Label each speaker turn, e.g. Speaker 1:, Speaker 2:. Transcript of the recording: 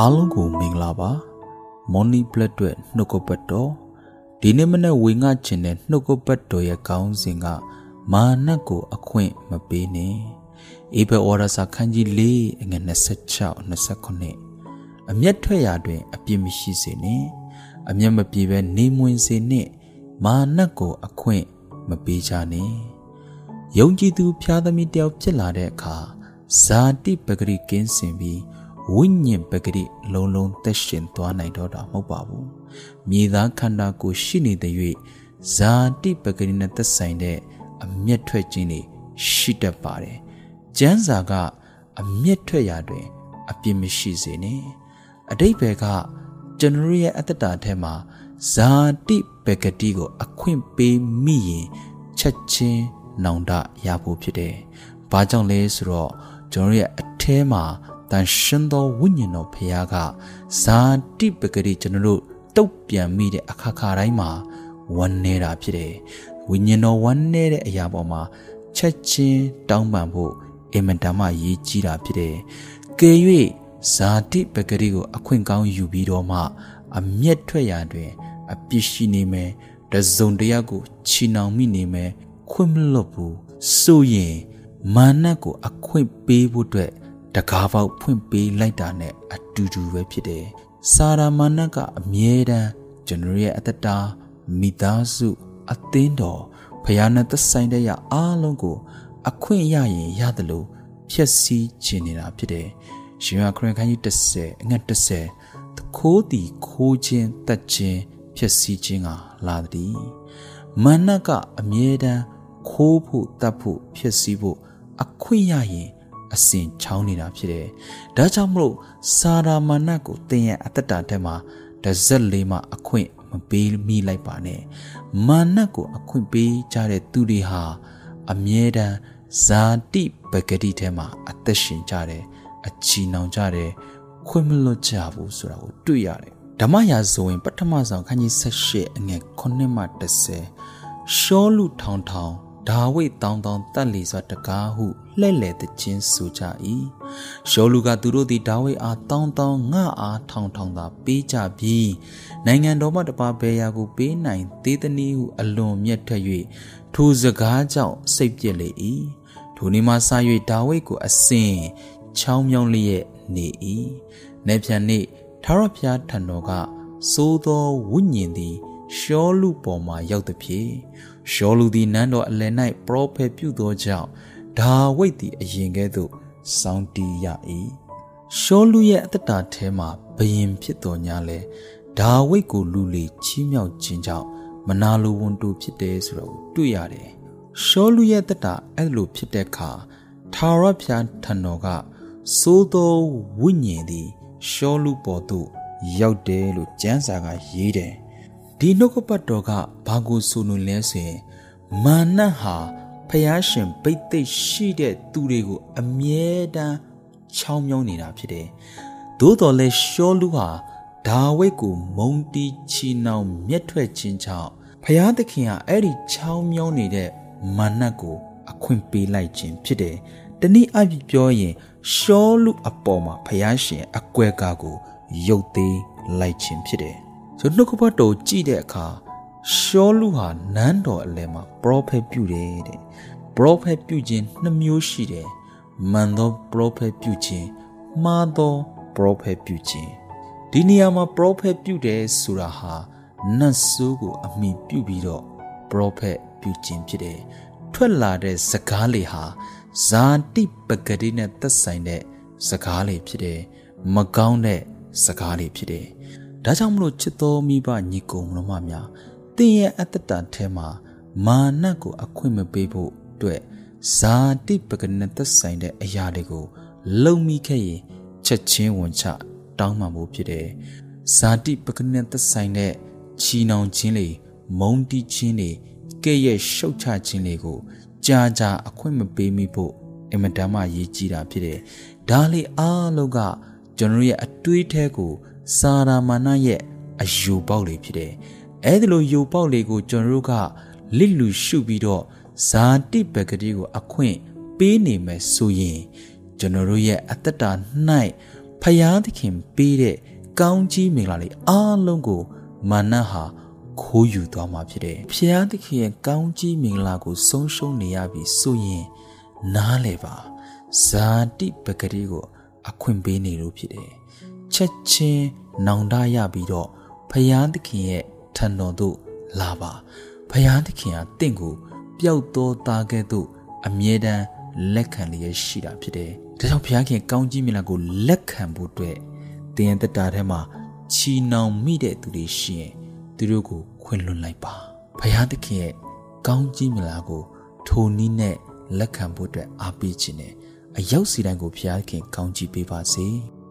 Speaker 1: အားလုံးကိုမင်္ဂလာပါမော်နီဘလက်တွေနှုတ်ကပတ်တော်ဒီနေ့မနေ့ဝေငှချင်တဲ့နှုတ်ကပတ်တော်ရဲ့ခေါင်းစဉ်ကမာနကို အခွင့်မပေးနဲ့အေဘဩရစာခန်းကြီး၄အငယ်26 29အမျက်ထွက်ရာတွင် အပြစ်မရှိစေနှင့်အမျက်မပြေဘဲနေမွင်စေနှင့်မာနကိုအခွင့်မပေးကြနှင့်ယုံကြည်သူဖျားသမီးတယောက်ဖြစ်လာတဲ့အခါဇာတိပဂရိကင်းစင်ပြီး ဝိညာဉ်ပဂရိလုံးလုံးသက်ရှင်သွားနိုင်တော့တာမဟုတ်ပါဘူးမြေသားခန္ဓာကိုရှိနေတဲ့၍ဇာတိပဂရိနဲ့သက်ဆိုင်တဲ့အမျက်ထွက်ခြင်းတွေရှိတတ်ပါတယ်ကျမ်းစာကအမျက်ထွက်ရာတွင် အပြစ်မရှိစေနဲ့အတိတ်ဘယ်ကကျွန်တော်ရဲ့အတ္တတာထဲမှာဇာတိပဂတိကို အခွင့်ပေးမိရင်ချက်ချင်းနောင်တရဖို့ဖြစ်တယ်။ဘာကြောင့်လဲဆိုတော့ကျွန်တော်ရဲ့အထဲမှာ တန်ရှင်သောဝိညာဉ်တော်ဖခင်ကဇာတိပဂတိကျွန်တော်တို့တုတ်ပြန်မိတဲ့အခါခါတိုင်းမှာဝန်းနေတာဖြစ်တယ်။ဝိညာဉ်တော်ဝန်းနေတဲ့အရာပေါ်မှာချက်ချင်းတောင်းပန်ဖို့အင်မတန်မှရည်ကြီးတာဖြစ်တယ်။ကယ်၍ဇာတိပဂတိကိုအခွင့်ကောင်းယူပြီးတော့မှ အမျက်ထွက်ရာတွင် အပြစ်ရှိနေမယ်တစုံတရာကိုချီနှောင်မိနေမယ်ခွင့်မလွတ်ဘူးဆိုရင်မာနကိုအခွင့်ပေးဖို့အတွက် တကားပေါက်ဖွင့်ပေးလိုက်တာနဲ့အတူတူပဲဖြစ်တယ်။စာရာမာနကအမြဲတမ်းကျွန်တော်ရဲ့အတ္တမိသားစုအသင်းတော်ဖယားနဲ့သက်ဆိုင်တဲ့ရအားလုံးကို အခွင့်ရရင်ရတယ်လို့ဖြည့်ဆည်းခြင်းနေတာဖြစ်တယ်။ရှင်ရခရစ်ခန်းကြီး30အငတ်30သခိုးတီခိုးခြင်းတက်ခြင်းဖြည့်ဆည်းခြင်းကလာသည်။မာနကအမြဲတမ်းခိုးဖို့တတ်ဖို့ဖြည့်ဆည်းဖို့အခွင့်ရရင် အစဉ်ချောင်းနေတာဖြစ်တယ်။ဒါကြောင့်မလို့စာရာမာနကိုတင်ရဲ့အတ္တတာထဲမှာတဇက်လေးမှအခွင့်မပေးမိလိုက်ပါနဲ့။မာနကိုအခွင့်ပေးကြတဲ့သူတွေဟာအမြဲတမ်းဇာတိပဂတိထဲမှာအသက်ရှင်ကြတယ်။အချီနှောင်ကြတယ်။ခွင့်မလွတ်ကြဘူးဆိုတာကိုတွေ့ရတယ်။ဓမ္မရာဇဝင် ပထမဆုံးခန်းကြီး78အငယ်9မှ10ရှောလူထောင်ထောင် ဒါဝိဒ်တောင်းတောင်းတက်လီစွာတကားဟုလှဲ့လေတခြင်းဆိုကြ၏ရှောလူကသူတို့သည်ဒါဝိဒ်အားတောင်းတောင်းငါအားထောင်ထောင်သာပေးကြပြီးနိုင်ငံတော်မှတပါဘယ်ရာကိုပေးနိုင်သေးသည်နည်းဟုအလွန်မြတ်ထက်၍ထိုစကားကြောင့်စိတ်ပြက်လေ၏ထိုနေ့မှစ၍ဒါဝိဒ်ကိုအစဉ်ချောင်းမြောင်းလျက်နေ၏နေပြန်နေ့ထာဝရဘုရားထံတော်ကစိုးသောဝိညာဉ်သည်ရှောလူပေါ်မှရောက်သည်ဖြင့် ရှောလူသည်နန်းတော်အလယ်၌ပရောဖက်ပြုသောကြောင့်ဒါဝိဒ်သည်အရင်ကဲ့သို့စောင်းတီးရ၏ရှောလူရဲ့အသက်တာထဲမှာဘယင်ဖြစ်တော်ညာလဲဒါဝိဒ်ကိုလူလေချီးမြှောက်ခြင်းကြောင့်မနာလိုဝန်တိုဖြစ်တယ်ဆိုတော့တွေ့ရတယ်ရှောလူရဲ့တက်တာအဲ့လိုဖြစ်တဲ့အခါထာဝရဘုရားထံတော်ကစိုးသောဝိညာဉ်သည်ရှောလူပေါ်သို့ရောက်တယ်လို့ကျမ်းစာကရေးတယ် ဒီနှုတ်ကပတ်တော်ကဘာကိုဆိုလို့လဲဆိုရင်မာနဟာဖျားရှင်ဗိတ်သိက်ရှိတဲ့သူတွေကိုအမြဲတမ်းချောင်းမြောင်းနေတာဖြစ်တယ်။သို့တော်လဲရှောလူဟာဒါဝိတ်ကိုမုံတီချီနှောင်မြက်ထွက်ခြင်းကြောင့်ဖျားသခင်ကအဲ့ဒီချောင်းမြောင်းနေတဲ့မာနကိုအခွင့်ပေးလိုက်ခြင်းဖြစ်တယ်။တနည်းအားဖြင့်ပြောရင်ရှောလူအပေါ်မှာဖျားရှင်အကွဲကားကိုရုပ်သေးလိုက်ခြင်းဖြစ်တယ်။ ဆိုနှုတ်ကပတ်တော်ကြည့်တဲ့အခါရှောလူဟာနန်းတော်အလယ်မှာပရောဖက်ပြုတယ်တဲ့ပရောဖက်ပြုခြင်းနှစ်မျိုးရှိတယ်မှန်သောပရောဖက်ပြုခြင်းမှားသောပရောဖက်ပြုခြင်းဒီနေရာမှာပရောဖက်ပြုတယ်ဆိုတာဟာနတ်ဆိုးကိုအမိပြုပြီးတော့ပရောဖက်ပြုခြင်းဖြစ်တယ်ထွက်လာတဲ့စကားလေဟာဇာတိပဂတိနဲ့သက်ဆိုင်တဲ့စကားလေဖြစ်တယ်မကောင်းတဲ့စကားလေဖြစ်တယ် ဒါကြောင့်မလို့ချစ်တော်မိဘညီကိုမလို့မများတင်းရဲ့အတ္တတထဲမှာမာနကိုအခွင့်မပေးဖို့အတွက်ဇာတိပကနသက်ဆိုင်တဲ့အရာတွေကိုလုံမိခဲ့ရင်ချက်ချင်းဝန်ချတောင်းပန်ဖို့ဖြစ်တယ်ဇာတိပကနသက်ဆိုင်တဲ့ချီနှောင်ခြင်းတွေမုံတီးခြင်းတွေကဲ့ရဲ့ရှုတ်ချခြင်းတွေကိုကြာကြာအခွင့်မပေးမိဖို့အင်မတန်မှရေးကြည့်တာဖြစ်တယ်ဒါလေးအားလုံးကကျွန်တော်ရဲ့အတွေးထဲကို စာရာမာနရဲ့အယူပေါက်လေးဖြစ်တယ်။အဲဒီလိုယူပေါက်လေးကိုကျွန်တော်တို့ကလစ်လူရှုပြီးတော့ဇာတိပဂတိကို အခွင့်ပေးနေမယ်ဆိုရင်ကျွန်တော်တို့ရဲ့အတ္တတာ၌ဖဖယားသခင်ပေးတဲ့ကောင်းကြီးမင်္ဂလာလေးအားလုံးကိုမာနဟာခိုးယူသွားမှာဖြစ်တယ်ဖယားသခင်ရဲ့ကောင်းကြီးမင်္ဂလာကို ဆုံးရှုံးနေရပြီဆိုရင်နားလေပါဇာတိပဂတိကို အခွင့်ပေးနေလို့ဖြစ်တယ် ချက်ချင်းနောင်တရပြီးတော့ဖယားသခင်ရဲ့ထံတော်သို့လာပါဖယားသခင်ဟာတင့်ကိုပျောက်သောသားကဲ့သို့အမြဲတမ်းလက်ခံလျက်ရှိတာဖြစ်တယ်။ဒါကြောင့်ဘုရားခင်ကောင်းကြီးမြတ်လာကိုလက်ခံဖို့အတွက်တင်ရတတာထဲမှာချီနှောင်မိတဲ့သူတွေရှိရင်သူတို့ကိုခွင့်လွှတ်လိုက်ပါ။ဘုရားသခင်ရဲ့ကောင်းကြီးမြတ်လာကိုထိုနည်းနဲ့လက်ခံဖို့အတွက်အားပေးခြင်းနဲ့အရောက်စီတိုင်းကိုဘုရားခင်ကောင်းကြီးပေးပါစေ။